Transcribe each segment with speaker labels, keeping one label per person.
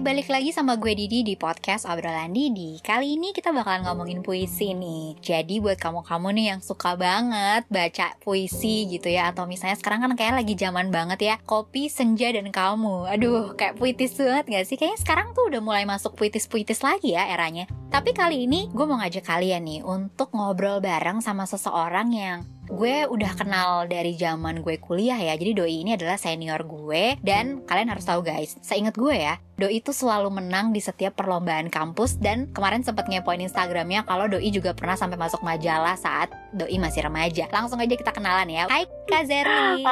Speaker 1: Balik lagi sama gue Didi di podcast Obrolan Didi. Kali ini kita bakalan ngomongin puisi nih. Jadi buat kamu-kamu nih yang suka banget baca puisi gitu ya Atau misalnya sekarang kan kayak lagi zaman banget ya Kopi, senja, dan kamu. Aduh, kayak puitis banget gak sih? Kayaknya sekarang tuh udah mulai masuk puitis-puitis lagi ya eranya. Tapi kali ini gue mau ngajak kalian nih Untuk ngobrol bareng sama seseorang yang gue udah kenal dari zaman gue kuliah ya. Jadi Doi ini adalah senior gue dan kalian harus tahu guys, seingat gue ya, Doi itu selalu menang di setiap perlombaan kampus dan kemarin sempat ngepoin Instagramnya kalau Doi juga pernah sampai masuk majalah saat Doi masih remaja. Langsung aja kita kenalan ya. Hai Kak Zerlin.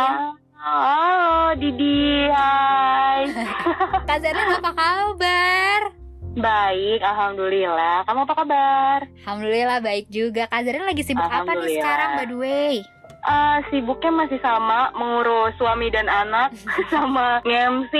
Speaker 2: Halo Didi, hai.
Speaker 1: Kak apa kabar?
Speaker 2: Baik, alhamdulillah. Kamu apa kabar?
Speaker 1: Alhamdulillah baik juga. Kak Zerlin lagi sibuk apa nih sekarang by the way?
Speaker 2: Eh, sibuknya masih sama mengurus suami dan anak sama nge-MC.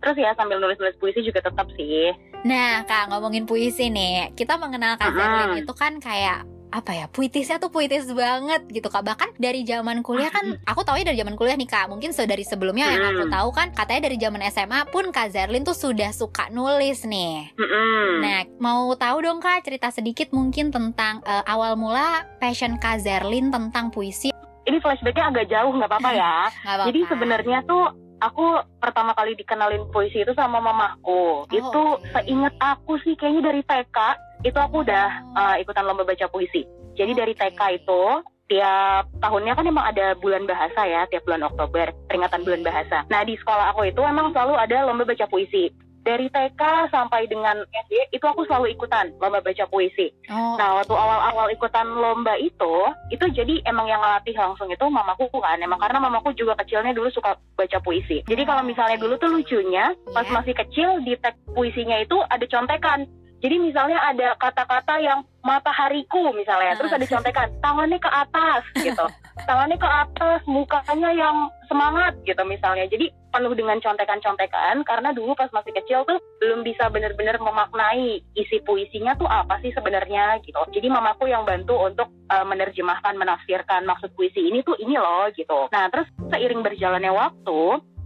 Speaker 2: Terus ya sambil nulis-nulis puisi juga tetap sih.
Speaker 1: Nah, Kak, ngomongin puisi nih. Kita mengenal Kak. Zerlin itu kan kayak apa ya puitisnya tuh puitis banget gitu kak bahkan dari zaman kuliah kan aku tahu dari zaman kuliah nih kak mungkin se- dari sebelumnya yang aku
Speaker 2: Mm.
Speaker 1: tahu kan katanya dari zaman SMA pun kak Zerlin tuh sudah suka nulis nih
Speaker 2: Mm-mm.
Speaker 1: nah mau tahu dong kak cerita sedikit mungkin tentang eh, awal mula passion kak Zerlin tentang puisi
Speaker 2: Ini flashbacknya agak jauh, nggak apa-apa ya.
Speaker 1: nggak apa-apa
Speaker 2: Jadi sebenarnya tuh aku pertama kali dikenalin puisi itu sama mamaku. itu
Speaker 1: oke.
Speaker 2: seingat aku sih kayaknya dari TK itu aku udah
Speaker 1: Oh.
Speaker 2: eh, ikutan lomba baca puisi. Jadi dari
Speaker 1: Oke.
Speaker 2: TK itu tiap tahunnya kan emang ada bulan bahasa ya, tiap bulan Oktober, peringatan bulan bahasa. Nah, di sekolah aku itu emang selalu ada lomba baca puisi. Dari TK sampai dengan SD itu aku selalu ikutan lomba baca puisi.
Speaker 1: oh
Speaker 2: Nah, waktu awal-awal ikutan lomba itu, itu jadi emang yang ngelatih langsung itu mamaku kan. Emang karena mamaku juga kecilnya dulu suka baca puisi. Jadi kalau misalnya dulu tuh lucunya, pas
Speaker 1: Iya.
Speaker 2: masih kecil di tag puisinya itu ada contekan. Jadi misalnya ada kata-kata yang matahariku misalnya, terus ada contekan tangannya ke atas gitu. Tangannya ke atas, mukanya yang semangat gitu misalnya. Jadi penuh dengan contekan-contekan karena dulu pas masih kecil tuh belum bisa benar-benar memaknai isi puisinya tuh apa sih sebenarnya gitu. Jadi mamaku yang bantu untuk uh, menerjemahkan, menafsirkan maksud puisi ini tuh ini loh gitu. Nah terus seiring berjalannya waktu,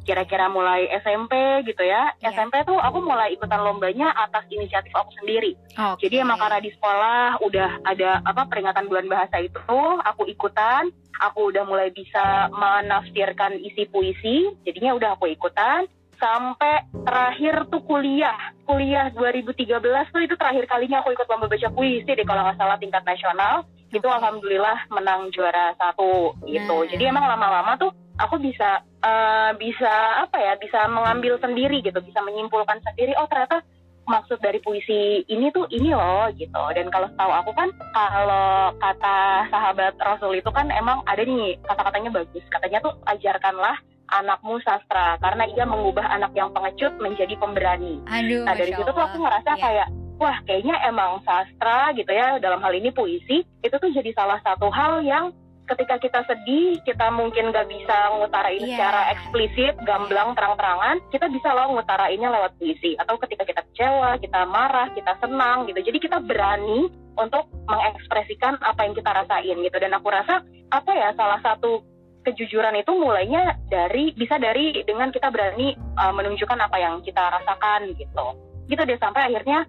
Speaker 2: kira-kira mulai SMP gitu ya,
Speaker 1: Iya.
Speaker 2: SMP tuh aku mulai ikutan lombanya atas inisiatif aku sendiri.
Speaker 1: oke.
Speaker 2: Jadi emang karena di sekolah udah ada apa peringatan bulan bahasa itu, aku ikutan, aku udah mulai bisa menafsirkan isi puisi, jadinya udah aku ikutan sampai terakhir tuh kuliah. Kuliah 2013 tuh itu terakhir kalinya aku ikut lomba baca puisi deh kalau nggak salah tingkat nasional. Itu alhamdulillah menang juara satu gitu.
Speaker 1: Nah.
Speaker 2: Jadi emang lama-lama tuh aku bisa eh, bisa apa ya bisa mengambil sendiri gitu, bisa menyimpulkan sendiri. Oh ternyata maksud dari puisi ini tuh ini loh gitu dan kalau setahu aku kan kalau kata sahabat Rasul itu kan emang ada nih kata-katanya bagus katanya tuh ajarkanlah anakmu sastra karena ia mengubah anak yang pengecut menjadi pemberani
Speaker 1: aduh
Speaker 2: nah dari situ tuh aku ngerasa
Speaker 1: Iya.
Speaker 2: kayak wah kayaknya emang sastra gitu ya dalam hal ini puisi itu tuh jadi salah satu hal yang ketika kita sedih kita mungkin gak bisa ngutarain
Speaker 1: Iya.
Speaker 2: secara eksplisit gamblang terang-terangan kita bisa loh ngutarainnya lewat puisi. Atau ketika kita kecewa kita marah kita senang gitu. Jadi kita berani untuk mengekspresikan apa yang kita rasain gitu. Dan aku rasa apa ya salah satu kejujuran itu mulainya dari bisa dari dengan kita berani uh, menunjukkan apa yang kita rasakan gitu. Gitu deh sampai akhirnya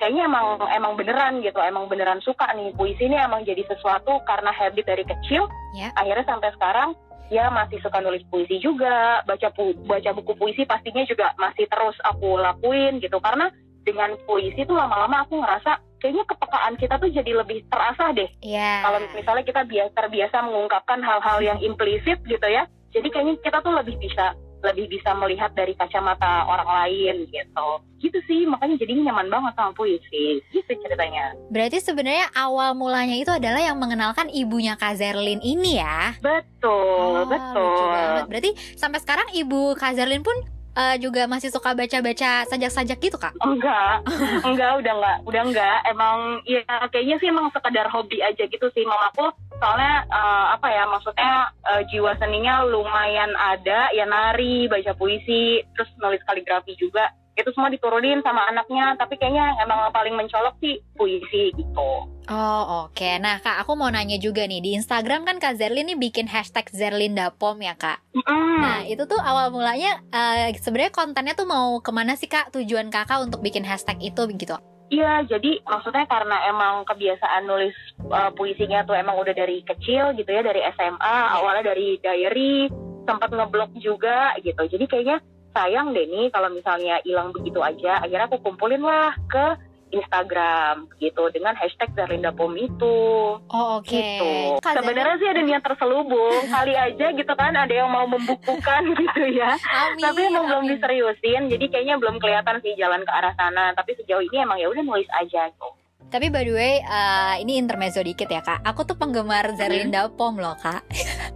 Speaker 2: kayaknya emang emang beneran gitu emang beneran suka nih. Puisi ini emang jadi sesuatu karena habit dari kecil.
Speaker 1: Ya.
Speaker 2: akhirnya sampai sekarang ya masih suka nulis puisi juga. Baca pu baca buku puisi pastinya juga masih terus aku lakuin gitu. Karena dengan puisi tuh lama-lama aku ngerasa kayaknya kepekaan kita tuh jadi lebih terasa deh.
Speaker 1: Iya.
Speaker 2: kalau misalnya kita biasa terbiasa mengungkapkan hal-hal yang implisit gitu ya jadi kayaknya kita tuh lebih bisa lebih bisa melihat dari kacamata orang lain gitu gitu sih makanya jadi nyaman banget sama puisi gitu ceritanya
Speaker 1: Berarti sebenarnya awal mulanya itu adalah yang mengenalkan ibunya Kak Zerlin ini ya.
Speaker 2: betul
Speaker 1: Oh,
Speaker 2: betul
Speaker 1: lucu banget. Berarti sampai sekarang ibu Kak Zerlin pun eh, juga masih suka baca-baca sajak-sajak gitu kak?
Speaker 2: enggak. Enggak udah enggak. Udah enggak. Emang ya kayaknya sih emang sekedar hobi aja gitu sih mamaku soalnya eh, apa ya maksudnya eh, jiwa seninya lumayan ada. Ya nari baca puisi terus nulis kaligrafi juga itu semua diturunin sama anaknya tapi kayaknya emang paling mencolok sih puisi gitu
Speaker 1: Oh oke, nah kak aku mau nanya juga nih di Instagram kan kak Zerlin nih bikin hashtag Zerlindapom ya kak.
Speaker 2: Mm-mm.
Speaker 1: Nah itu tuh awal mulanya eh, sebenarnya kontennya tuh mau ke mana sih kak tujuan kakak untuk bikin hashtag itu begitu?
Speaker 2: Iya, jadi maksudnya karena emang kebiasaan nulis uh, puisinya tuh emang udah dari kecil gitu ya, dari SMA, awalnya dari diary, sempat ngeblok juga gitu. Jadi kayaknya sayang deh nih kalau misalnya hilang begitu aja. Akhirnya aku kumpulin lah ke Instagram gitu dengan hashtag Zerlinda Pom itu.
Speaker 1: Oh oke.
Speaker 2: Gitu.
Speaker 1: Kak
Speaker 2: Sebenarnya sih ada niat terselubung, kali aja gitu kan ada yang mau membukukan gitu ya.
Speaker 1: Amin.
Speaker 2: Tapi emang belum
Speaker 1: amin.
Speaker 2: diseriusin, jadi kayaknya belum kelihatan sih jalan ke arah sana. Tapi sejauh ini emang ya udah nulis aja gitu.
Speaker 1: Tapi by the way, eh, ini intermezzo dikit ya kak. Aku tuh penggemar Zerlinda Pom loh kak.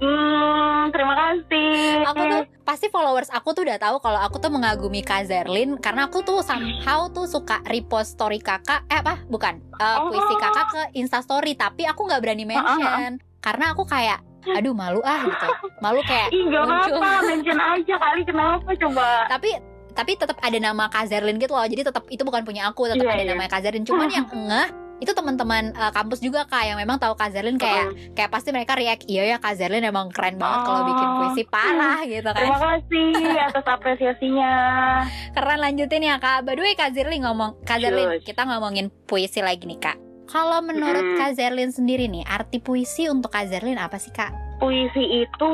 Speaker 2: Hmm, terima kasih.
Speaker 1: Aku tuh pasti followers aku tuh udah tahu kalau aku tuh mengagumi Kak Zerlin karena aku tuh somehow tuh suka repost story kakak. Eh apa? Bukan.
Speaker 2: Oh.
Speaker 1: puisi kakak ke Insta Story. Tapi aku nggak berani mention karena aku kayak, aduh malu ah gitu. Malu kayak
Speaker 2: Ih, gak
Speaker 1: muncul.
Speaker 2: apa-apa, mention aja kali kenapa coba.
Speaker 1: tapi tapi tetap ada nama Kak Zerlin gitu loh jadi tetap itu bukan punya aku tetap
Speaker 2: Iya,
Speaker 1: ada
Speaker 2: iya.
Speaker 1: nama Kak Zerlin cuman yang ngeh itu teman-teman eh, kampus juga kak yang memang tahu Kak Zerlin kayak
Speaker 2: Mm.
Speaker 1: kayak pasti mereka react iya ya Kak Zerlin emang keren banget kalau bikin
Speaker 2: Oh.
Speaker 1: puisi parah gitu kan
Speaker 2: Terima kasih atas apresiasinya.
Speaker 1: keren lanjutin ya kak by the way Kak Zerlin ngomong Kak Zerlin
Speaker 2: Cus.
Speaker 1: kita ngomongin puisi lagi nih kak kalau menurut
Speaker 2: Mm.
Speaker 1: Kak Zerlin sendiri nih arti puisi untuk Kak Zerlin apa sih kak
Speaker 2: Puisi itu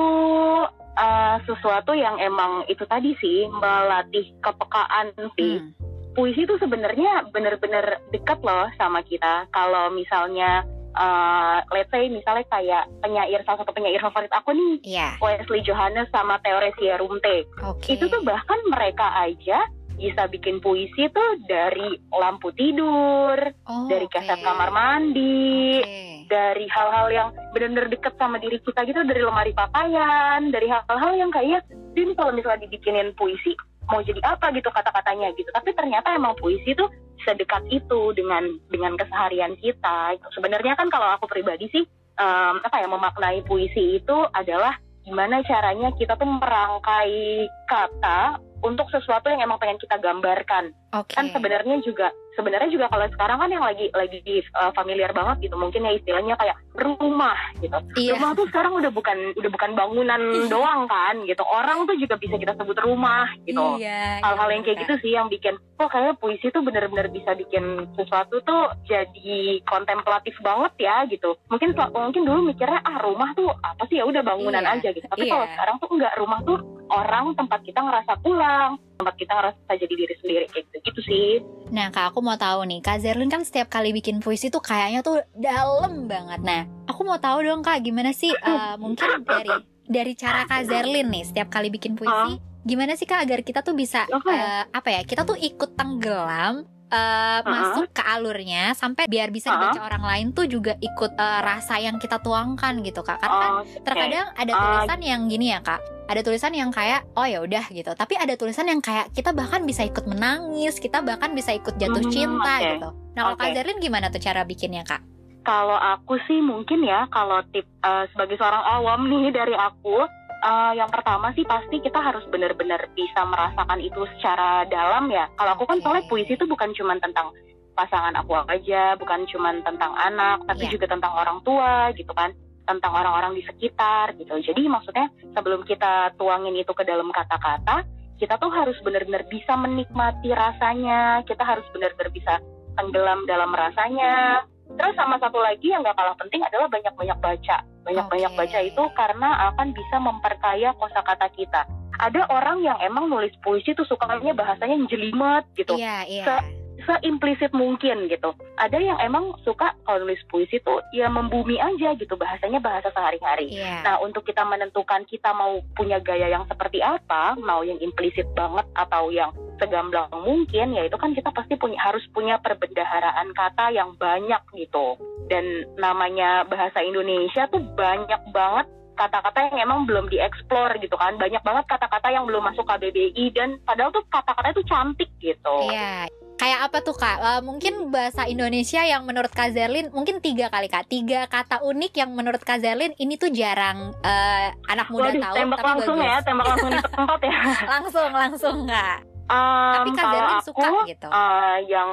Speaker 2: uh, sesuatu yang emang itu tadi sih melatih kepekaan sih.
Speaker 1: Hmm.
Speaker 2: Puisi itu sebenarnya bener-bener dekat loh sama kita. Kalau misalnya uh, let's say misalnya kayak penyair salah satu penyair favorit aku nih
Speaker 1: iya
Speaker 2: Wesley Johannes sama Theoresia Rumte.
Speaker 1: oke
Speaker 2: Itu tuh bahkan mereka aja bisa bikin puisi tuh dari lampu tidur,
Speaker 1: Oh,
Speaker 2: dari kaset kamar mandi,
Speaker 1: Oke.
Speaker 2: Dari hal-hal yang benar-benar deket sama diri kita gitu, dari lemari pakaian, dari hal-hal yang kayak ini kalau misalnya dibikinin puisi mau jadi apa gitu kata-katanya gitu. Tapi ternyata emang puisi tuh sedekat itu dengan dengan keseharian kita. Sebenarnya kan kalau aku pribadi sih em, apa ya memaknai puisi itu adalah gimana caranya kita tuh merangkai kata untuk sesuatu yang emang pengen kita gambarkan
Speaker 1: Oke.
Speaker 2: kan sebenarnya juga sebenarnya juga kalau sekarang kan yang lagi lagi uh, familiar banget gitu mungkin ya istilahnya kayak rumah gitu
Speaker 1: Iya.
Speaker 2: rumah tuh sekarang udah bukan udah bukan bangunan doang kan gitu orang tuh juga bisa kita sebut rumah gitu
Speaker 1: Iya.
Speaker 2: hal-hal
Speaker 1: iya,
Speaker 2: yang kayak gitu sih yang bikin kok kayak puisi tuh bener-bener bisa bikin sesuatu tuh jadi kontemplatif banget ya gitu mungkin mungkin dulu mikirnya ah rumah tuh apa sih ya udah bangunan
Speaker 1: Iya,
Speaker 2: aja gitu tapi
Speaker 1: iya.
Speaker 2: kalau sekarang tuh enggak rumah tuh orang tempat kita ngerasa pulang tempat kita ngerasa jadi diri sendiri kayak gitu. Gitu sih.
Speaker 1: Nah kak aku mau tahu nih Kak Zerlin kan setiap kali bikin puisi tuh kayaknya tuh dalam banget. Nah aku mau tahu dong kak gimana sih eh, Mungkin dari dari cara Kak Zerlin nih Setiap kali bikin puisi Gimana sih kak agar kita tuh bisa
Speaker 2: Apa ya?
Speaker 1: eh, Apa ya Kita tuh ikut tenggelam eh, Masuk ke alurnya Sampai biar bisa
Speaker 2: Uh-uh.
Speaker 1: dibaca orang lain tuh juga ikut eh, rasa yang kita tuangkan gitu kak Karena kan
Speaker 2: Oh, oke.
Speaker 1: terkadang ada
Speaker 2: Ah,
Speaker 1: tulisan yang gini ya kak ada tulisan yang kayak oh ya udah gitu tapi ada tulisan yang kayak kita bahkan bisa ikut menangis kita bahkan bisa ikut jatuh
Speaker 2: Hmm,
Speaker 1: cinta
Speaker 2: oke.
Speaker 1: gitu nah kalau
Speaker 2: Oke.
Speaker 1: kak Zerlin gimana tuh cara bikinnya kak
Speaker 2: Kalau aku sih mungkin ya kalau tip eh, sebagai seorang awam nih dari aku eh, yang pertama sih pasti kita harus benar-benar bisa merasakan itu secara dalam ya. Kalau aku kan
Speaker 1: Oke.
Speaker 2: soalnya puisi itu bukan cuma tentang pasangan aku aja, bukan cuma tentang anak, tapi
Speaker 1: Iya.
Speaker 2: juga tentang orang tua gitu kan, tentang orang-orang di sekitar gitu. Jadi maksudnya sebelum kita tuangin itu ke dalam kata-kata, kita tuh harus benar-benar bisa menikmati rasanya, kita harus benar-benar bisa tenggelam dalam rasanya. Terus sama satu lagi yang gak kalah penting adalah banyak-banyak baca. Banyak-banyak
Speaker 1: Oke.
Speaker 2: baca itu karena akan bisa memperkaya kosakata kita. Ada orang yang emang nulis puisi tuh sukanya bahasanya jelimet gitu
Speaker 1: iya iya
Speaker 2: Se- seimplisit mungkin gitu. Ada yang emang suka kalau nulis puisi tuh ya membumi aja gitu bahasanya bahasa sehari-hari.
Speaker 1: iya
Speaker 2: Nah, untuk kita menentukan kita mau punya gaya yang seperti apa, mau yang implisit banget atau yang segamblang mungkin, ya itu kan kita pasti punya harus punya perbendaharaan kata yang banyak gitu. Dan namanya bahasa Indonesia tuh banyak banget kata-kata yang emang belum dieksplor gitu kan. Banyak banget kata-kata yang belum masuk KBBI dan padahal tuh kata-kata itu cantik gitu.
Speaker 1: iya kayak apa tuh kak Eh, mungkin bahasa Indonesia yang menurut Kak Zerlin mungkin tiga kali kak tiga kata unik yang menurut Kak Zerlin ini tuh jarang eh, anak muda
Speaker 2: Waduh,
Speaker 1: tahu
Speaker 2: tembak
Speaker 1: tapi
Speaker 2: langsung
Speaker 1: bagus
Speaker 2: ya, tembak langsung di tempat ya.
Speaker 1: langsung langsung kak
Speaker 2: Um,
Speaker 1: Tapi Kak Zerlin
Speaker 2: aku,
Speaker 1: suka gitu.
Speaker 2: uh, yang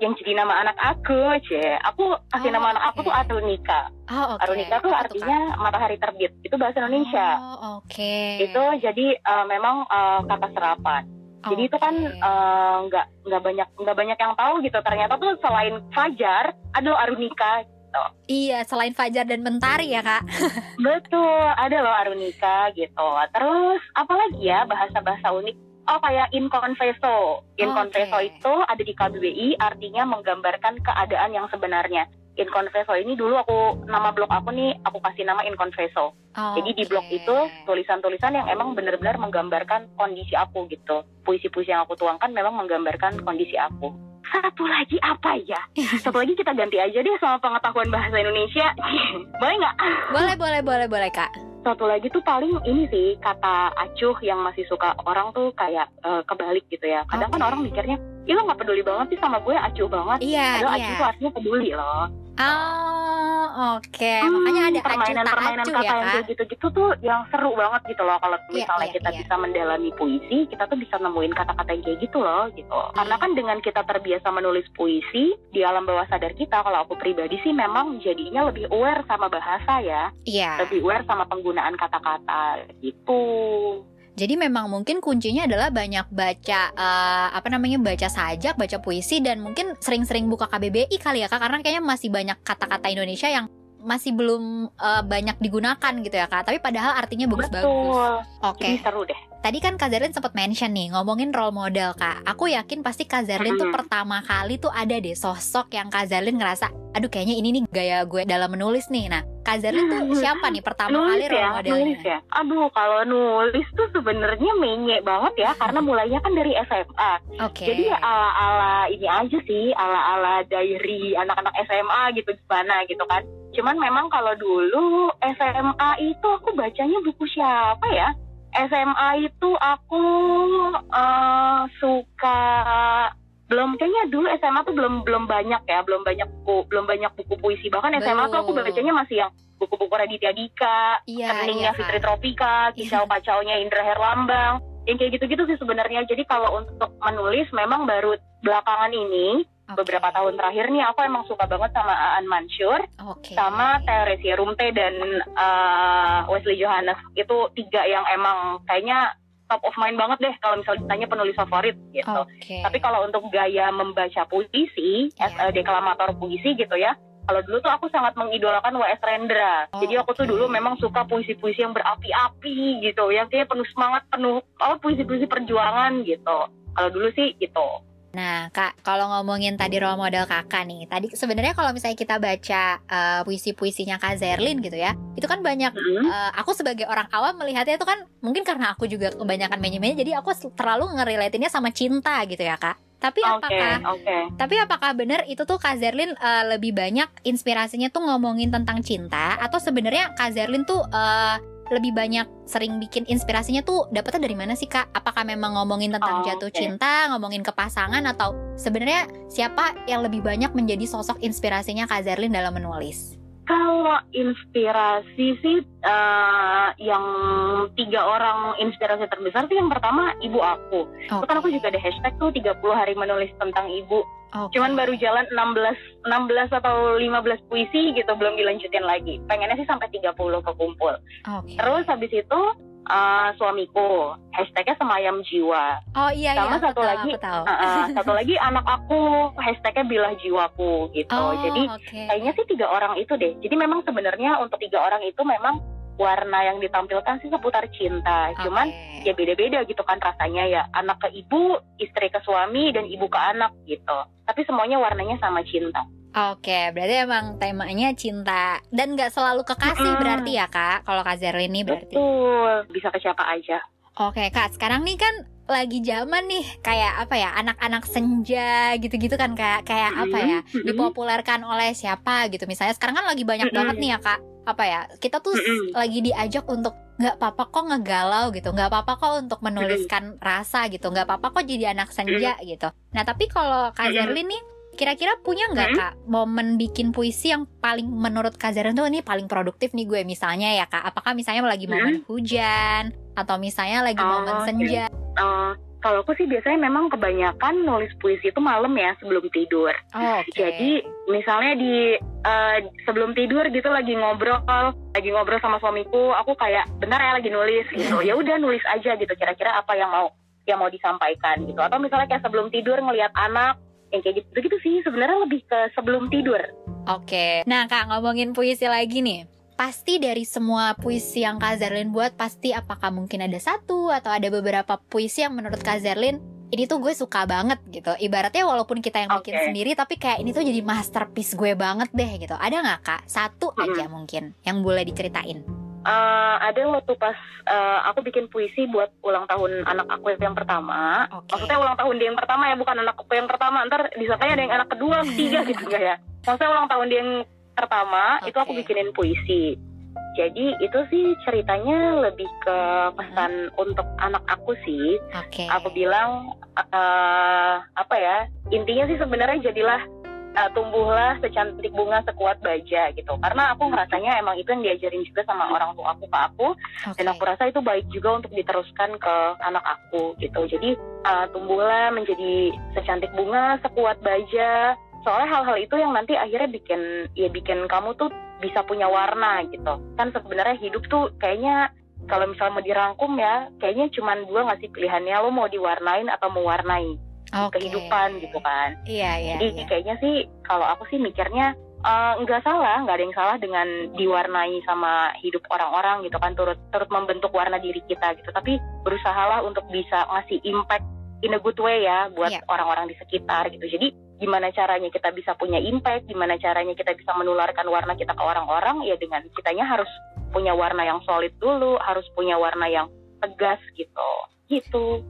Speaker 2: yang jadi nama anak aku, cie. Aku kasih
Speaker 1: Oh,
Speaker 2: nama anak aku tuh Arunika.
Speaker 1: Oh, oke.
Speaker 2: Arunika tuh
Speaker 1: Apa
Speaker 2: artinya matahari terbit. Itu bahasa? Indonesia.
Speaker 1: Oh, oke.
Speaker 2: Itu jadi uh, memang uh, kata serapan. Jadi itu kan
Speaker 1: Oke.
Speaker 2: uh, nggak nggak banyak nggak banyak yang tahu gitu. Ternyata tuh selain Fajar ada loh Arunika.
Speaker 1: Iya, selain Fajar dan Mentari ya, Kak.
Speaker 2: Betul, ada loh Arunika gitu. Terus apalagi ya bahasa-bahasa unik? Oh kayak inconfeso. Inconfeso
Speaker 1: Oke.
Speaker 2: itu ada di KBBI artinya menggambarkan keadaan yang sebenarnya. Inconfeso ini dulu aku nama blog aku nih aku kasih nama Inconfeso. Jadi di blog itu tulisan-tulisan yang emang benar-benar menggambarkan kondisi aku gitu. Puisi-puisi yang aku tuangkan memang menggambarkan kondisi aku. Satu lagi apa ya? Satu lagi kita ganti aja deh sama pengetahuan bahasa Indonesia. Boleh nggak?
Speaker 1: Boleh, boleh, boleh, boleh, Kak.
Speaker 2: Satu lagi tuh paling ini sih kata acuh yang masih suka orang tuh kayak eh, kebalik gitu ya. Kadang kan
Speaker 1: Oke.
Speaker 2: orang mikirnya, ih lo nggak peduli banget sih sama gue acuh banget.
Speaker 1: Iya,
Speaker 2: Padahal
Speaker 1: iya.
Speaker 2: acuh tuh artinya peduli loh.
Speaker 1: Oh, oke.
Speaker 2: Hmm,
Speaker 1: Makanya ada
Speaker 2: permainan-permainan
Speaker 1: acuh
Speaker 2: kata
Speaker 1: ya,
Speaker 2: yang kayak gitu-gitu tuh yang seru banget gitu loh. Kalau
Speaker 1: Iya,
Speaker 2: misalnya
Speaker 1: iya,
Speaker 2: kita
Speaker 1: iya.
Speaker 2: bisa mendalami puisi, kita tuh bisa nemuin kata-kata yang kayak gitu loh gitu. Karena kan dengan kita terbiasa menulis puisi di alam bawah sadar kita, kalau aku pribadi sih memang jadinya lebih aware sama bahasa ya.
Speaker 1: Iya.
Speaker 2: lebih aware sama penggunaan kata-kata gitu.
Speaker 1: Jadi memang mungkin kuncinya adalah banyak baca eh, apa namanya baca sajak, baca puisi dan mungkin sering-sering buka KBBI kali ya Kak. Karena kayaknya masih banyak kata-kata Indonesia yang masih belum eh, banyak digunakan gitu ya Kak. Tapi padahal artinya bagus-bagus. Oke.
Speaker 2: Jadi seru deh.
Speaker 1: Tadi kan Kak sempat mention nih ngomongin role model Kak. Aku yakin pasti Kak Zerlin tuh pertama kali tuh ada deh sosok yang Kak ngerasa, aduh kayaknya ini nih gaya gue dalam menulis nih. Nah, Kak tuh siapa nih pertama kali
Speaker 2: nulis
Speaker 1: role
Speaker 2: ya,
Speaker 1: modelnya?
Speaker 2: nulis ya. Aduh, kalau nulis tuh sebenarnya menye banget ya, karena mulainya kan dari SMA.
Speaker 1: Oke.
Speaker 2: Jadi ya ala-ala ini aja sih, ala-ala diary anak-anak SMA gitu gimana gitu kan. Cuman memang kalau dulu SMA itu aku bacanya buku siapa ya? SMA itu aku eh, suka belum kayaknya dulu SMA tuh belum belum banyak ya, belum banyak buku belum banyak buku puisi. Bahkan SMA tuh aku
Speaker 1: Belum.
Speaker 2: bacanya masih yang buku-buku Raditya Dika,
Speaker 1: Iya,
Speaker 2: Keningnya
Speaker 1: iya,
Speaker 2: Fitri. Tropika, Kisah Kacaunya Indra Herlambang, yang kayak gitu-gitu sih sebenarnya. Jadi kalau untuk menulis memang baru belakangan ini
Speaker 1: Oke.
Speaker 2: beberapa tahun terakhir nih aku emang suka banget sama Aan Mansur,
Speaker 1: Oke.
Speaker 2: sama Teresia Rumte dan uh, Wesley Johannes. Itu tiga yang emang kayaknya top of mind banget deh kalau misalnya ditanya penulis favorit gitu.
Speaker 1: Oke.
Speaker 2: Tapi kalau untuk gaya membaca puisi,
Speaker 1: Iya.
Speaker 2: as a deklamator puisi gitu ya, kalau dulu tuh aku sangat mengidolakan W.S. Rendra.
Speaker 1: Oh,
Speaker 2: Jadi aku tuh dulu memang suka puisi-puisi yang berapi-api gitu, yang kayak penuh semangat, penuh oh puisi-puisi perjuangan gitu. Kalau dulu sih gitu.
Speaker 1: Nah, Kak, kalau ngomongin tadi role model Kakak nih, tadi sebenarnya kalau misalnya kita baca eh, puisi-puisinya Kak Zerlin gitu ya, itu kan banyak
Speaker 2: Mm.
Speaker 1: eh, aku sebagai orang awam melihatnya itu kan mungkin karena aku juga kebanyakan menye-menye jadi aku terlalu ngerelatinnya sama cinta gitu ya, Kak. Tapi
Speaker 2: Oke,
Speaker 1: apakah
Speaker 2: oke.
Speaker 1: tapi apakah benar itu tuh Kak Zerlin eh, lebih banyak inspirasinya tuh ngomongin tentang cinta atau sebenarnya Kak Zerlin tuh eh, lebih banyak sering bikin inspirasinya tuh dapetnya dari mana sih Kak? Apakah memang ngomongin tentang
Speaker 2: Oh,
Speaker 1: jatuh
Speaker 2: oke.
Speaker 1: cinta, ngomongin ke pasangan atau sebenarnya siapa yang lebih banyak menjadi sosok inspirasinya Kak Zerlin dalam menulis?
Speaker 2: Kalau inspirasi sih eh, yang tiga orang inspirasi terbesar sih yang pertama ibu aku. Itu kan aku juga ada hashtag tuh 30 hari menulis tentang ibu.
Speaker 1: Oke.
Speaker 2: Cuman baru jalan 16 16 atau 15 puisi gitu belum dilanjutin lagi. Pengennya sih sampai 30 kekumpul.
Speaker 1: Oke.
Speaker 2: Terus habis itu eh, suamiku hashtagnya semayam jiwa.
Speaker 1: Oh iya
Speaker 2: sama
Speaker 1: iya
Speaker 2: satu
Speaker 1: tahu,
Speaker 2: lagi,
Speaker 1: tahu.
Speaker 2: Eh, eh, satu lagi anak aku hashtagnya bilah jiwaku gitu.
Speaker 1: Oh,
Speaker 2: Jadi
Speaker 1: oke.
Speaker 2: kayaknya sih tiga orang itu deh. Jadi memang sebenarnya untuk tiga orang itu memang warna yang ditampilkan sih seputar cinta. Cuman
Speaker 1: Oke.
Speaker 2: ya beda-beda gitu kan rasanya ya. Anak ke ibu, istri ke suami, dan ibu ke anak gitu. Tapi semuanya warnanya sama cinta.
Speaker 1: Oke, berarti emang temanya cinta dan nggak selalu kekasih
Speaker 2: Mm-mm.
Speaker 1: berarti ya kak? Kalau Kak Zerlin ini berarti.
Speaker 2: Betul. Bisa ke siapa aja.
Speaker 1: Oke kak, sekarang nih kan lagi zaman nih kayak apa ya anak-anak senja gitu-gitu kan kak kayak apa ya dipopulerkan oleh siapa gitu. Misalnya sekarang kan lagi banyak banget nih ya kak apa ya kita tuh lagi diajak untuk nggak apa-apa kok ngegalau gitu nggak apa-apa kok untuk menuliskan rasa gitu nggak apa-apa kok jadi anak senja gitu. Nah tapi kalau Kak. Zerlin nih kira-kira punya nggak kak momen bikin puisi yang paling menurut Kak Zerlin tuh ini paling produktif nih gue misalnya ya kak? Apakah misalnya lagi momen hujan atau misalnya lagi
Speaker 2: Oh,
Speaker 1: momen
Speaker 2: oke.
Speaker 1: senja
Speaker 2: Eh, kalau aku sih biasanya memang kebanyakan nulis puisi itu malam ya sebelum tidur.
Speaker 1: Oh, Oke.
Speaker 2: Jadi misalnya di uh, sebelum tidur gitu lagi ngobrol, lagi ngobrol sama suamiku, aku kayak benar ya lagi nulis gitu. Ya udah nulis aja gitu kira-kira apa yang mau yang mau disampaikan gitu. Atau misalnya kayak sebelum tidur ngelihat anak yang kayak gitu gitu sih sebenarnya lebih ke sebelum tidur.
Speaker 1: Oke. Nah, Kak, ngomongin puisi lagi nih. Pasti dari semua puisi yang Kak Zerlin buat, pasti apakah mungkin ada satu atau ada beberapa puisi yang menurut Kak Zerlin ini tuh gue suka banget gitu. Ibaratnya walaupun kita yang bikin
Speaker 2: Oke.
Speaker 1: sendiri, tapi kayak ini tuh jadi masterpiece gue banget deh gitu. Ada nggak Kak? Satu
Speaker 2: Mm-mm.
Speaker 1: aja mungkin yang boleh diceritain.
Speaker 2: Eh, ada waktu pas eh, aku bikin puisi buat ulang tahun anak aku yang pertama.
Speaker 1: Oke.
Speaker 2: Maksudnya ulang tahun dia yang pertama ya, bukan anak aku yang pertama. Ntar disangkanya ada yang anak kedua, ketiga gitu enggak ya. Maksudnya ulang tahun dia yang pertama, itu aku bikinin puisi. Jadi itu sih ceritanya lebih ke pesan untuk anak aku sih.
Speaker 1: Oke.
Speaker 2: Aku bilang eh, apa ya? Intinya sih sebenarnya jadilah eh, tumbuhlah secantik bunga sekuat baja gitu. Karena aku ngerasanya emang itu yang diajarin juga sama orang tua aku ke aku
Speaker 1: Oke.
Speaker 2: dan aku rasa itu baik juga untuk diteruskan ke anak aku gitu jadi uh, tumbuhlah menjadi secantik bunga sekuat baja soalnya hal-hal itu yang nanti akhirnya bikin ya bikin kamu tuh bisa punya warna gitu kan sebenarnya hidup tuh kayaknya kalau misalnya mau dirangkum ya kayaknya cuman dua nggak sih pilihannya lo mau diwarnain atau mewarnai
Speaker 1: Oke.
Speaker 2: kehidupan gitu kan
Speaker 1: Iya, iya,
Speaker 2: jadi
Speaker 1: iya.
Speaker 2: kayaknya sih kalau aku sih mikirnya eh, nggak salah, nggak ada yang salah dengan diwarnai sama hidup orang-orang gitu kan, turut turut membentuk warna diri kita gitu. Tapi berusahalah untuk bisa ngasih impact in a good way ya buat
Speaker 1: Iya.
Speaker 2: orang-orang di sekitar gitu. Jadi gimana caranya kita bisa punya impact, gimana caranya kita bisa menularkan warna kita ke orang-orang ya dengan kitanya harus punya warna yang solid dulu, harus punya warna yang tegas gitu. Gitu.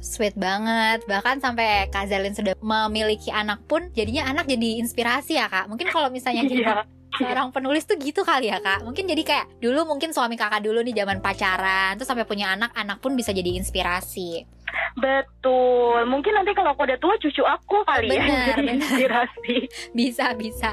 Speaker 1: Sweet banget. Bahkan sampai Kak Zerlin sudah memiliki anak pun jadinya anak jadi inspirasi ya Kak. Mungkin kalau misalnya
Speaker 2: Iya.
Speaker 1: Seorang penulis tuh gitu kali ya Kak. Mungkin jadi kayak dulu mungkin suami Kakak dulu nih zaman pacaran terus sampai punya anak, anak pun bisa jadi inspirasi.
Speaker 2: Betul. Mungkin nanti kalau aku udah tua cucu aku kali ya
Speaker 1: Benar,
Speaker 2: yang jadi inspirasi.
Speaker 1: Bisa, bisa.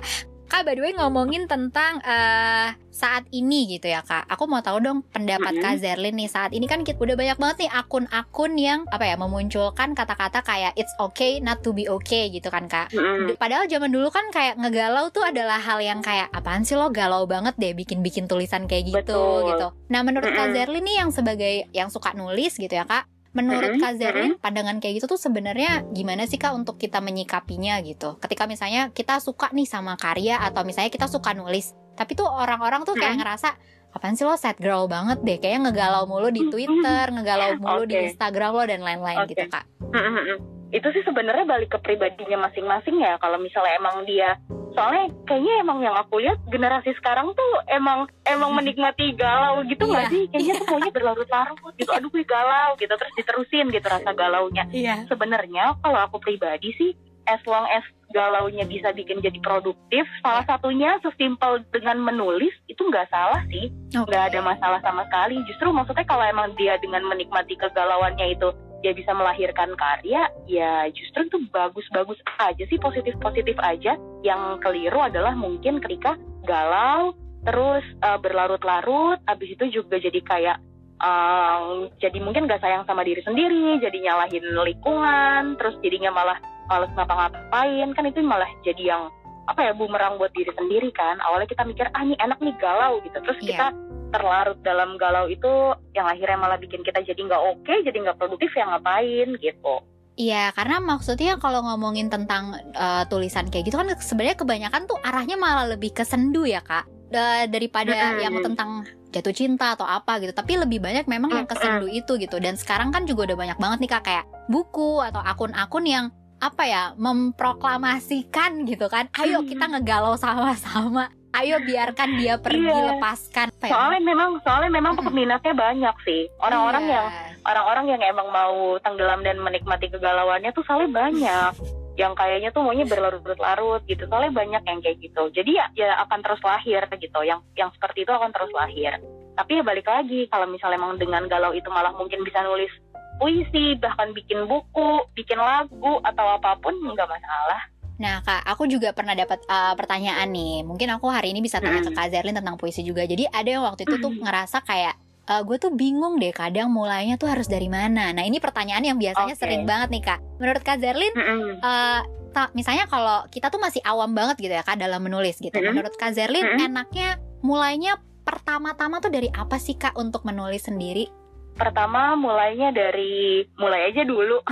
Speaker 1: Kak, by the way ngomongin tentang eh, saat ini gitu ya Kak. Aku mau tahu dong pendapat
Speaker 2: Mm-mm.
Speaker 1: Kak Zerlin nih saat ini kan kita udah banyak banget nih akun-akun yang apa ya memunculkan kata-kata kayak it's okay not to be okay gitu kan Kak.
Speaker 2: Mm-mm.
Speaker 1: D- Padahal zaman dulu kan kayak ngegalau tuh adalah hal yang kayak apaan sih lo galau banget deh bikin-bikin tulisan kayak gitu
Speaker 2: Betul.
Speaker 1: gitu. Nah menurut Kak
Speaker 2: Mm-mm.
Speaker 1: Zerlin nih yang sebagai yang suka nulis gitu ya Kak. Menurut
Speaker 2: Mm-mm,
Speaker 1: Kak Zerlin pandangan kayak gitu tuh sebenarnya gimana sih Kak untuk kita menyikapinya gitu. Ketika misalnya kita suka nih sama karya atau misalnya kita suka nulis, tapi tuh orang-orang tuh kayak
Speaker 2: Mm.
Speaker 1: ngerasa apaan sih lo sad girl banget deh kayaknya ngegalau mulu di Twitter, ngegalau mulu di
Speaker 2: Oke.
Speaker 1: Instagram lo dan lain-lain
Speaker 2: Oke.
Speaker 1: gitu Kak.
Speaker 2: Mm-mm. Itu sih sebenarnya balik ke pribadinya masing-masing ya. Kalau misalnya emang dia, soalnya kayaknya emang yang aku lihat generasi sekarang tuh emang emang menikmati galau gitu nggak
Speaker 1: Iya.
Speaker 2: sih? Kayaknya semuanya berlarut-larut gitu. Aduh gue galau gitu terus diterusin gitu rasa galaunya.
Speaker 1: Iya.
Speaker 2: Sebenarnya kalau aku pribadi sih, as long as galaunya bisa bikin jadi produktif, salah
Speaker 1: Iya.
Speaker 2: satunya sesimpel dengan menulis itu nggak salah sih. nggak ada masalah sama sekali. Justru maksudnya kalau emang dia dengan menikmati kegalauannya itu dia bisa melahirkan karya, ya justru itu bagus-bagus aja sih, positif-positif aja. Yang keliru adalah mungkin ketika galau, terus eh, berlarut-larut, abis itu juga jadi kayak eh, jadi mungkin gak sayang sama diri sendiri, jadi nyalahin lingkungan, terus jadinya malah males ngapa-ngapain, kan itu malah jadi yang apa ya bumerang buat diri sendiri kan awalnya kita mikir ah ini enak nih galau gitu terus
Speaker 1: Iya.
Speaker 2: kita terlarut dalam galau itu yang akhirnya malah bikin kita jadi nggak oke jadi nggak produktif ya ngapain gitu
Speaker 1: Iya, karena maksudnya kalau ngomongin tentang eh, tulisan kayak gitu kan sebenarnya kebanyakan tuh arahnya malah lebih ke sendu ya kak, Da- daripada yang tentang jatuh cinta atau apa gitu. Tapi lebih banyak memang yang ke sendu itu gitu. Dan sekarang kan juga udah banyak banget nih kak kayak buku atau akun-akun yang apa ya memproklamasikan gitu kan. Ayo kita ngegalau sama-sama. Ayo biarkan dia pergi
Speaker 2: Iya.
Speaker 1: lepaskan. Ya?
Speaker 2: soalnya memang soalnya memang peminatnya banyak sih orang-orang
Speaker 1: Iya.
Speaker 2: yang orang-orang yang emang mau tenggelam dan menikmati kegalauannya tuh soalnya banyak yang kayaknya tuh maunya berlarut-larut gitu soalnya banyak yang kayak gitu jadi ya, ya akan terus lahir gitu yang yang seperti itu akan terus lahir tapi ya balik lagi kalau misalnya emang dengan galau itu malah mungkin bisa nulis puisi bahkan bikin buku bikin lagu atau apa pun nggak masalah
Speaker 1: Nah kak, aku juga pernah dapat uh, pertanyaan nih. Mungkin aku hari ini bisa tanya ke
Speaker 2: Mm.
Speaker 1: Kak Zerlin tentang puisi juga. Jadi ada yang waktu itu tuh
Speaker 2: Mm.
Speaker 1: ngerasa kayak uh, gue tuh bingung deh kadang mulainya tuh harus dari mana. Nah ini pertanyaan yang biasanya
Speaker 2: Oke.
Speaker 1: sering banget nih kak. Menurut kak Zerlin, uh, ta- misalnya kalau kita tuh masih awam banget gitu ya kak dalam menulis gitu. Menurut kak Zerlin enaknya mulainya pertama-tama tuh dari apa sih kak untuk menulis sendiri?
Speaker 2: Pertama mulainya dari mulai aja dulu.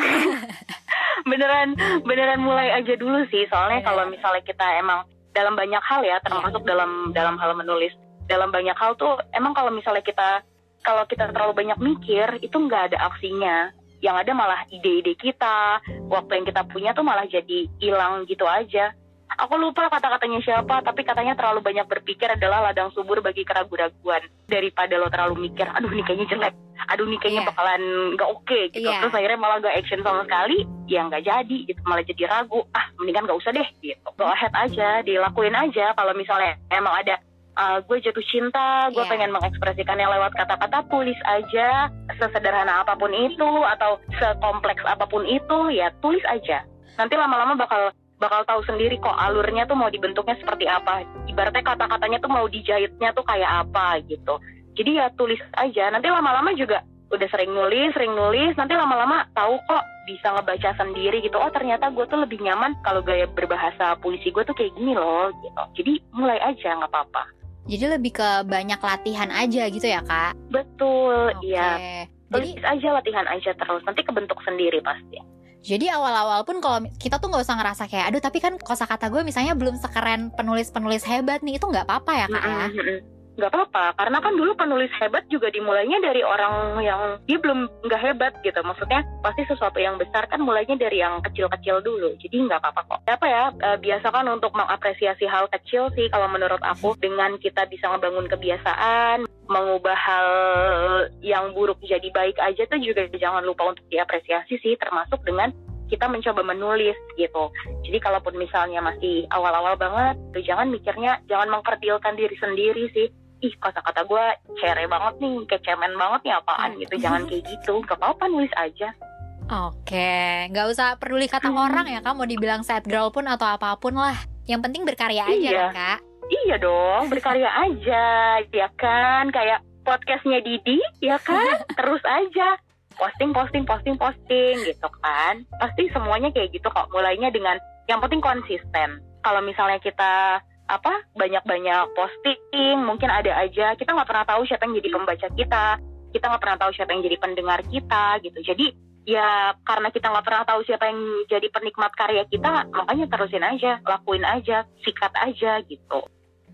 Speaker 2: beneran beneran mulai aja dulu sih. Soalnya
Speaker 1: Iya.
Speaker 2: kalau misalnya kita emang dalam banyak hal ya, termasuk dalam dalam hal menulis, dalam banyak hal tuh emang kalau misalnya kita kalau kita terlalu banyak mikir itu nggak ada aksinya. Yang ada malah ide-ide kita, waktu yang kita punya tuh malah jadi hilang gitu aja. Aku lupa kata-katanya siapa, tapi katanya terlalu banyak berpikir adalah ladang subur bagi keraguan-raguan. Daripada lo terlalu mikir, aduh ini kayaknya jelek, aduh ini kayaknya
Speaker 1: Iya.
Speaker 2: bakalan nggak oke gitu.
Speaker 1: Iya.
Speaker 2: Terus akhirnya malah nggak action sama sekali, ya nggak jadi gitu. Malah jadi ragu, ah mendingan nggak usah deh gitu. Go ahead aja, dilakuin aja. Kalau misalnya emang ada uh, gue jatuh cinta, gue
Speaker 1: Iya.
Speaker 2: pengen mengekspresikannya lewat kata-kata, tulis aja sesederhana apa pun itu atau sekompleks apa pun itu, ya tulis aja. Nanti lama-lama bakal bakal tahu sendiri kok alurnya tuh mau dibentuknya seperti apa. Ibaratnya kata-katanya tuh mau dijahitnya tuh kayak apa gitu. Jadi ya tulis aja. Nanti lama-lama juga udah sering nulis, sering nulis, nanti lama-lama tahu kok bisa ngebaca sendiri gitu. Oh ternyata gue tuh lebih nyaman kalau gaya berbahasa puisi gue tuh kayak gini loh gitu. Jadi mulai aja nggak apa-apa.
Speaker 1: Jadi lebih ke banyak latihan aja gitu ya kak?
Speaker 2: Betul,
Speaker 1: Oke.
Speaker 2: iya.
Speaker 1: Jadi
Speaker 2: Tulis aja latihan aja terus. Nanti kebentuk sendiri pasti.
Speaker 1: Jadi awal-awal pun kalau kita tuh nggak usah ngerasa kayak aduh tapi kan kosakata gue misalnya belum sekeren penulis-penulis hebat nih itu nggak apa-apa ya kak ya.
Speaker 2: Nggak apa-apa, karena kan dulu penulis hebat juga dimulainya dari orang yang dia belum nggak hebat gitu. Maksudnya pasti sesuatu yang besar kan mulainya dari yang kecil-kecil dulu. Jadi nggak apa-apa kok. Apa ya, eh, biasakan untuk mengapresiasi hal kecil sih kalau menurut aku. Dengan kita bisa ngebangun kebiasaan, mengubah hal yang buruk jadi baik aja tuh juga jangan lupa untuk diapresiasi sih. Termasuk dengan kita mencoba menulis gitu. Jadi kalaupun misalnya masih awal-awal banget, tuh jangan mikirnya, jangan mengkerdilkan diri sendiri sih. Ih, kata-kata gue cere banget nih, kecemen banget nih apaan gitu. Jangan kayak gitu, gak apa-apa nulis aja.
Speaker 1: Oke, nggak usah peduli kata
Speaker 2: Hmm.
Speaker 1: orang ya kak mau dibilang sad girl pun atau apa pun lah. Yang penting berkarya aja
Speaker 2: Iya.
Speaker 1: kan kak.
Speaker 2: Iya dong, berkarya aja, ya kan? Kayak podcastnya Didi, ya kan? Terus aja. Posting, posting, posting, posting gitu kan. Pasti semuanya kayak gitu kok. Mulainya dengan, yang penting konsisten. Kalau misalnya kita apa banyak-banyak posting mungkin ada aja. Kita nggak pernah tahu siapa yang jadi pembaca kita. Kita nggak pernah tahu siapa yang jadi pendengar kita gitu. Jadi ya karena kita nggak pernah tahu siapa yang jadi penikmat karya kita makanya terusin aja lakuin aja sikat aja gitu.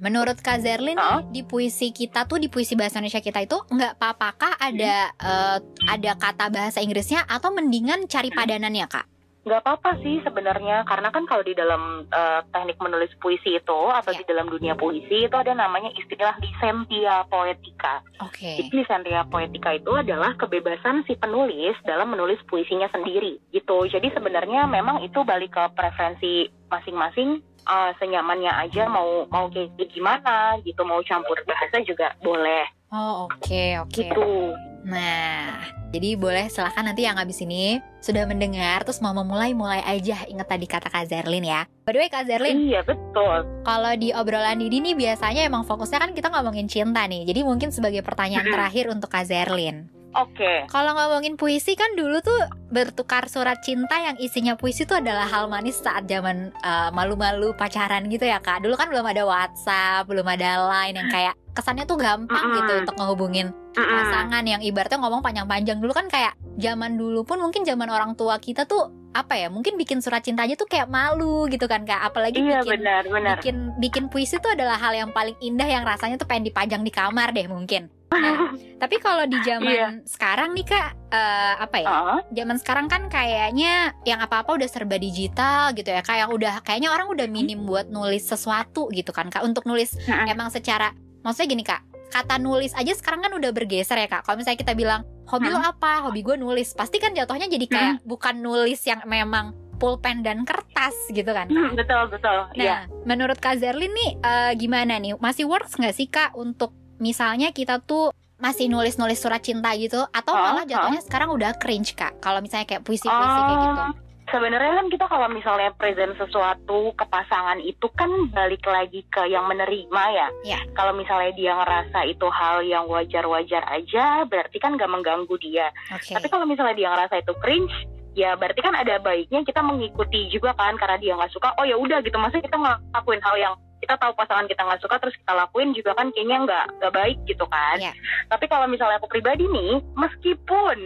Speaker 1: Menurut Kak Zerlin nih, di puisi kita tuh di puisi bahasa Indonesia kita itu nggak apa-apakah ada eh, ada kata bahasa Inggrisnya atau mendingan cari padanannya kak?
Speaker 2: Nggak apa-apa sih sebenarnya karena kan kalau di dalam eh, teknik menulis puisi itu atau
Speaker 1: Ya.
Speaker 2: di dalam dunia puisi itu ada namanya istilah lisentia poetika
Speaker 1: Oke.
Speaker 2: Jadi lisentia poetika itu adalah kebebasan si penulis dalam menulis puisinya sendiri gitu. Jadi sebenarnya memang itu balik ke preferensi masing-masing eh, senyamannya aja mau mau kayak gimana gitu mau campur bahasa juga boleh
Speaker 1: Oh oke oke.
Speaker 2: gitu.
Speaker 1: Nah, jadi boleh silahkan nanti yang habis ini sudah mendengar terus mau memulai mulai aja inget tadi kata Kak Zerlin ya. By the way Kak Zerlin,
Speaker 2: Iya betul.
Speaker 1: kalau di obrolan Didi nih biasanya emang fokusnya kan kita ngomongin cinta nih. Jadi mungkin sebagai pertanyaan terakhir untuk Kak Zerlin.
Speaker 2: Oke.
Speaker 1: Kalau ngomongin puisi kan dulu tuh bertukar surat cinta yang isinya puisi tuh adalah hal manis saat zaman eh, malu-malu pacaran gitu ya kak. Dulu kan belum ada WhatsApp, belum ada Line yang kayak kesannya tuh gampang
Speaker 2: Mm-mm.
Speaker 1: gitu untuk ngehubungin
Speaker 2: Mm-mm.
Speaker 1: pasangan yang ibaratnya ngomong panjang-panjang dulu kan kayak zaman dulu pun mungkin zaman orang tua kita tuh apa ya mungkin bikin surat cinta aja tuh kayak malu gitu kan kak apalagi
Speaker 2: Iya
Speaker 1: bikin
Speaker 2: benar benar.
Speaker 1: bikin bikin puisi tuh adalah hal yang paling indah yang rasanya tuh pengen dipajang di kamar deh mungkin tapi kalau di zaman
Speaker 2: Iya.
Speaker 1: sekarang nih kak eh, apa ya
Speaker 2: Ah,
Speaker 1: zaman sekarang kan kayaknya yang apa-apa udah serba digital gitu ya kayak yang udah kayaknya orang udah minim buat nulis sesuatu gitu kan kak untuk nulis
Speaker 2: Mm-mm.
Speaker 1: emang secara maksudnya gini kak kata nulis aja sekarang kan udah bergeser ya kak kalau misalnya kita bilang hobi lo apa hobi gue nulis pasti kan jatuhnya jadi kayak bukan nulis yang memang pulpen dan kertas gitu kan
Speaker 2: Hmm, betul betul.
Speaker 1: Nah,
Speaker 2: Iya.
Speaker 1: menurut Kak Zerlin nih eh, gimana nih? Masih works nggak sih Kak untuk misalnya kita tuh masih nulis-nulis surat cinta gitu atau
Speaker 2: Oh,
Speaker 1: malah jatuhnya sekarang udah cringe Kak? Kalau misalnya kayak puisi-puisi kayak gitu.
Speaker 2: Oh, sebenarnya kan kita kalau misalnya present sesuatu ke pasangan itu kan balik lagi ke yang menerima ya.
Speaker 1: Ya.
Speaker 2: Kalau misalnya dia ngerasa itu hal yang wajar-wajar aja, berarti kan gak mengganggu dia.
Speaker 1: Oke.
Speaker 2: Tapi kalau misalnya dia ngerasa itu cringe, ya berarti kan ada baiknya kita mengikuti juga kan karena dia nggak suka. Oh ya udah gitu, maksudnya kita ngelakuin hal yang kita tahu pasangan kita nggak suka terus kita lakuin juga kan kayaknya nggak nggak baik gitu kan.
Speaker 1: Iya.
Speaker 2: Tapi kalau misalnya aku pribadi nih, meskipun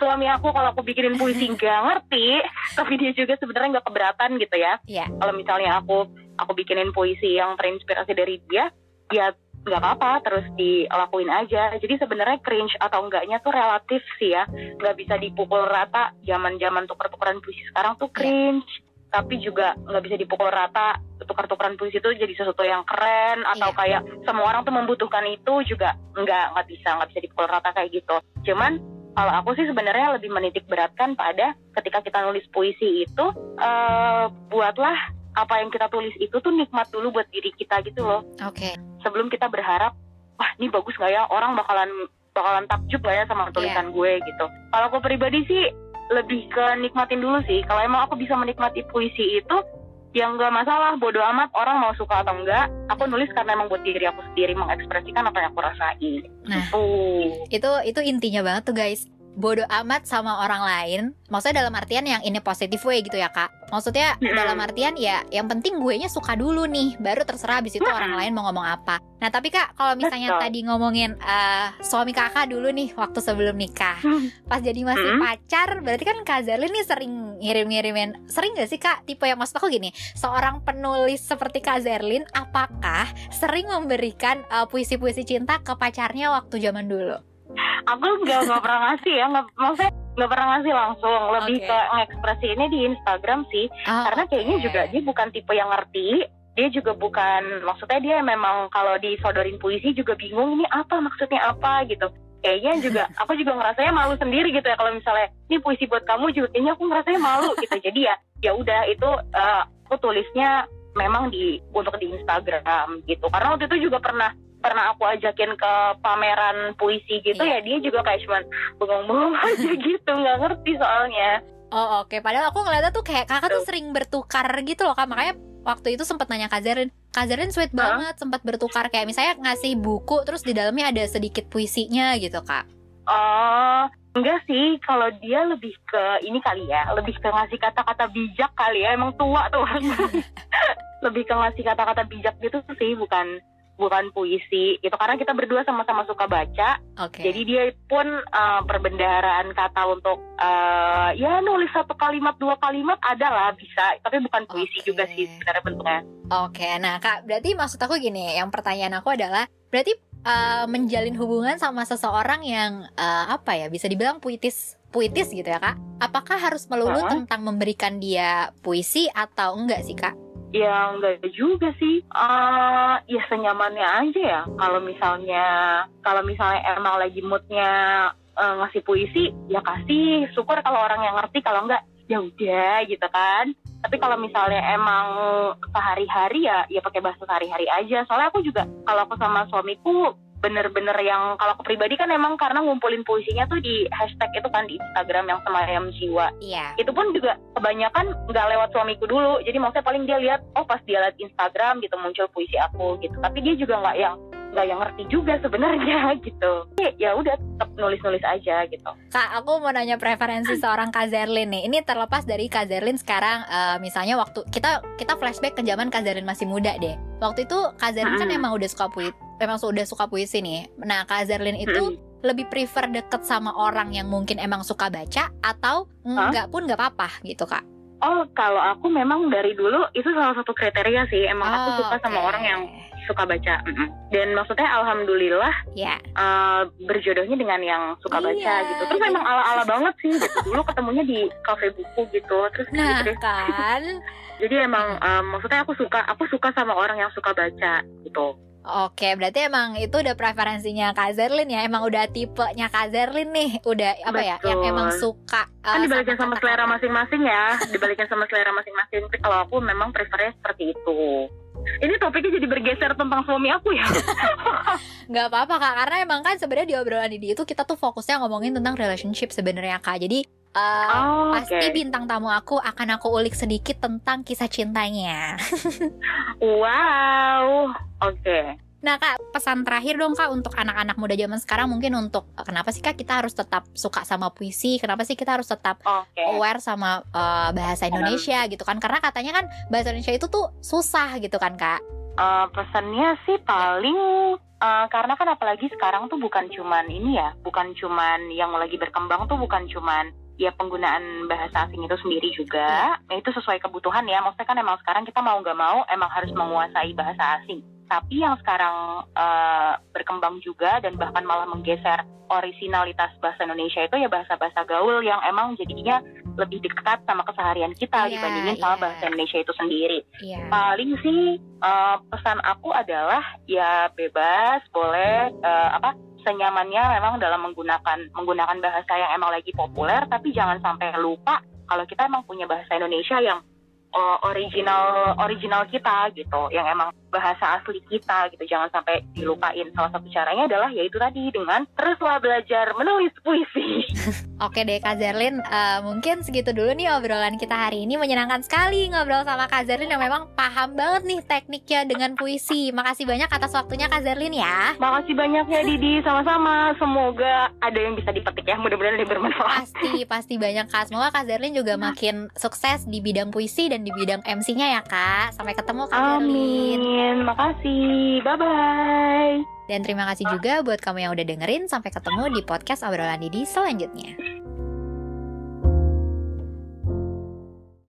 Speaker 2: suami aku kalau aku bikinin puisi nggak ngerti, tapi dia juga sebenarnya nggak keberatan gitu ya.
Speaker 1: Iya.
Speaker 2: Kalau misalnya aku aku bikinin puisi yang terinspirasi dari dia, ya nggak apa-apa terus dilakuin aja. Jadi sebenarnya cringe atau enggaknya tuh relatif sih ya, nggak bisa dipukul rata. Zaman-zaman tuker-tukeran puisi sekarang tuh cringe, tapi juga nggak bisa dipukul rata. Tukar-tukeran puisi itu jadi sesuatu yang keren atau
Speaker 1: Iya.
Speaker 2: kayak semua orang tuh membutuhkan itu juga nggak nggak bisa nggak bisa dipukul rata kayak gitu. Cuman kalau aku sih sebenarnya lebih menitik beratkan pada ketika kita nulis puisi itu eh buatlah apa yang kita tulis itu tuh nikmat dulu buat diri kita gitu loh
Speaker 1: Oke.
Speaker 2: sebelum kita berharap wah ini bagus nggak ya orang bakalan bakalan takjub nggak ya sama tulisan gue gitu kalau aku pribadi sih lebih ke nikmatin dulu sih kalau emang aku bisa menikmati puisi itu yang nggak masalah bodoh amat orang mau suka atau enggak aku nulis karena emang buat diri aku sendiri mengekspresikan apa yang aku rasain
Speaker 1: Nah.
Speaker 2: Tuh.
Speaker 1: Itu itu intinya banget tuh guys. Bodoh amat sama orang lain. Maksudnya dalam artian yang ini positive way gitu ya kak. Maksudnya
Speaker 2: Mm-mm.
Speaker 1: dalam artian ya yang penting gue nya suka dulu nih. Baru terserah abis itu
Speaker 2: Mm-mm.
Speaker 1: orang lain mau ngomong apa. Nah tapi kak kalau misalnya
Speaker 2: Betul.
Speaker 1: tadi ngomongin eh, suami kakak dulu nih waktu sebelum nikah. Pas jadi masih
Speaker 2: Mm-mm.
Speaker 1: pacar berarti kan kak Zerlin nih sering ngirim-ngirimin. Sering gak sih kak tipe yang maksud aku gini. Seorang penulis seperti kak Zerlin apakah sering memberikan eh, puisi-puisi cinta ke pacarnya waktu zaman dulu?
Speaker 2: Aku nggak nggak pernah ngasih ya nggak maksudnya nggak pernah ngasih langsung. Lebih
Speaker 1: Oke.
Speaker 2: ke ngekspresi ini di Instagram sih.
Speaker 1: Oh,
Speaker 2: karena kayaknya juga dia bukan tipe yang ngerti. Dia juga bukan maksudnya dia memang kalau disodorin puisi juga bingung ini apa? Maksudnya apa? gitu. Kayaknya juga aku juga ngerasanya malu sendiri gitu ya kalau misalnya ini puisi buat kamu juga. Kayaknya aku ngerasanya malu gitu. Jadi ya ya udah itu eh, aku tulisnya memang di untuk di Instagram gitu. Karena waktu itu juga pernah pernah aku ajakin ke pameran puisi gitu
Speaker 1: Iya.
Speaker 2: ya dia juga kayak cuman bengong-bengong aja gitu nggak ngerti soalnya
Speaker 1: Oh oke, padahal aku ngeliatnya tuh kayak kakak tuh
Speaker 2: Tuh.
Speaker 1: sering bertukar gitu loh kak Makanya waktu itu sempat nanya Kak Zerin Kak Zerin sweet
Speaker 2: Hah?
Speaker 1: banget, sempat bertukar Kayak misalnya ngasih buku, terus di dalamnya ada sedikit puisinya gitu kak
Speaker 2: Oh, enggak sih. Kalau dia lebih ke ini kali ya, lebih ke ngasih kata-kata bijak kali ya. Emang tua tuh. lebih ke ngasih kata-kata bijak gitu sih, bukan bukan puisi. Itu karena kita berdua sama-sama suka baca.
Speaker 1: Oke
Speaker 2: Jadi dia pun eh, perbendaharaan kata untuk eh, ya nulis satu kalimat dua kalimat adalah bisa, tapi bukan puisi
Speaker 1: Oke.
Speaker 2: juga sih sebenarnya bentuknya.
Speaker 1: Oke, nah kak, berarti maksud aku gini Yang pertanyaan aku adalah Berarti eh, menjalin hubungan sama seseorang yang eh, Apa ya, bisa dibilang puitis Puitis gitu ya kak Apakah harus melulu
Speaker 2: Hah?
Speaker 1: tentang memberikan dia puisi Atau enggak sih kak?
Speaker 2: Ya enggak juga sih. Eh ya senyamannya aja ya. Kalau misalnya kalau misalnya emang lagi moodnya eh, ngasih puisi, ya kasih. Syukur kalau orang yang ngerti. Kalau enggak, ya udah gitu kan. Tapi kalau misalnya emang sehari-hari ya, ya pakai bahasa sehari-hari aja. Soalnya aku juga kalau aku sama suamiku bener-bener yang kalau aku pribadi kan emang karena ngumpulin puisinya tuh di hashtag itu kan di Instagram yang semayam jiwa.
Speaker 1: Iya.
Speaker 2: Itu pun juga kebanyakan nggak lewat suamiku dulu. Jadi maksudnya paling dia lihat oh pas dia lihat Instagram gitu muncul puisi aku gitu. Tapi dia juga nggak yang nggak yang ngerti juga sebenarnya gitu. Ya udah tetap nulis nulis aja gitu.
Speaker 1: Kak, aku mau nanya preferensi seorang Kak Zerlin nih. Ini terlepas dari Kak Zerlin sekarang, eh, misalnya waktu kita kita flashback ke zaman Kak Zerlin masih muda deh. Waktu itu Kak Zerlin kan
Speaker 2: Mm-mm.
Speaker 1: emang udah suka puisi, emang sudah suka puisi nih. Nah, Kak Zerlin itu lebih prefer deket sama orang yang mungkin emang suka baca atau enggak pun nggak apa-apa gitu kak?
Speaker 2: oh kalau aku memang dari dulu itu salah satu kriteria sih. Emang aku
Speaker 1: Oh,
Speaker 2: suka sama
Speaker 1: oke.
Speaker 2: orang yang suka baca dan maksudnya alhamdulillah
Speaker 1: ya.
Speaker 2: eh, berjodohnya dengan yang suka baca
Speaker 1: Iya,
Speaker 2: gitu. Terus
Speaker 1: jadi-
Speaker 2: emang ala ala banget sih gitu. Dulu ketemunya di kafe buku gitu. Terus
Speaker 1: nah
Speaker 2: gitu deh.
Speaker 1: kan?
Speaker 2: Jadi emang um, maksudnya aku suka aku suka sama orang yang suka baca gitu.
Speaker 1: Oke, berarti emang itu udah preferensinya Kak Zerlin ya. Emang udah tipenya Kak Zerlin nih. Udah apa ya? Yang
Speaker 2: Betul.
Speaker 1: emang suka uh,
Speaker 2: Kan dibalikin sama,
Speaker 1: kata-kata.
Speaker 2: selera masing-masing ya, dibalikin sama selera masing-masing. Tapi kalau aku memang prefernya seperti itu. Ini topiknya jadi bergeser tentang suami aku ya.
Speaker 1: Gak apa-apa kak, karena emang kan sebenarnya di obrolan ini itu kita tuh fokusnya ngomongin tentang relationship sebenarnya kak. Jadi uh,
Speaker 2: Oh,
Speaker 1: pasti
Speaker 2: oke.
Speaker 1: bintang tamu aku akan aku ulik sedikit tentang kisah cintanya.
Speaker 2: Wow. Oke.
Speaker 1: Nah kak, pesan terakhir dong kak untuk anak-anak muda zaman sekarang mungkin untuk eh, kenapa sih kak kita harus tetap suka sama puisi? Kenapa sih kita harus tetap
Speaker 2: Oke.
Speaker 1: aware sama eh, bahasa Indonesia gitu kan? Karena katanya kan bahasa Indonesia itu tuh susah gitu kan kak?
Speaker 2: Eh, pesannya sih paling eh, karena kan apalagi sekarang tuh bukan cuman ini ya, bukan cuman yang lagi berkembang tuh bukan cuman ya penggunaan bahasa asing itu sendiri juga. Ya, itu sesuai kebutuhan ya. Maksudnya kan emang sekarang kita mau nggak mau emang harus menguasai bahasa asing. Tapi yang sekarang eh, berkembang juga dan bahkan malah menggeser originalitas bahasa Indonesia itu ya bahasa-bahasa gaul yang emang jadinya lebih dekat sama keseharian kita
Speaker 1: Iya,
Speaker 2: dibandingin sama
Speaker 1: iya.
Speaker 2: bahasa Indonesia itu sendiri
Speaker 1: Iya.
Speaker 2: paling sih eh, pesan aku adalah ya bebas boleh eh, apa senyamannya memang dalam menggunakan menggunakan bahasa yang emang lagi populer tapi jangan sampai lupa kalau kita emang punya bahasa Indonesia yang eh, original original kita gitu yang emang bahasa asli kita gitu. Jangan sampai dilupain. Salah satu caranya adalah yaitu tadi dengan teruslah belajar menulis puisi.
Speaker 1: Oke deh Kak Zerlin, Eh, mungkin segitu dulu nih obrolan kita hari ini. Menyenangkan sekali ngobrol sama Kak Zerlin yang memang paham banget nih tekniknya dengan puisi. Makasih banyak atas waktunya Kak Zerlin ya.
Speaker 2: Makasih banyak ya Didi. Sama-sama. Semoga ada yang bisa dipetik ya. Mudah-mudahan bermanfaat.
Speaker 1: Pasti, pasti banyak Kak. Semoga Kak Zerlin juga makin sukses di bidang puisi dan di bidang MC-nya ya Kak Sampai ketemu Kak
Speaker 2: Amin. Makasih. Bye bye.
Speaker 1: Dan terima kasih juga buat kamu yang udah dengerin Sampai ketemu di podcast obrolan Didi selanjutnya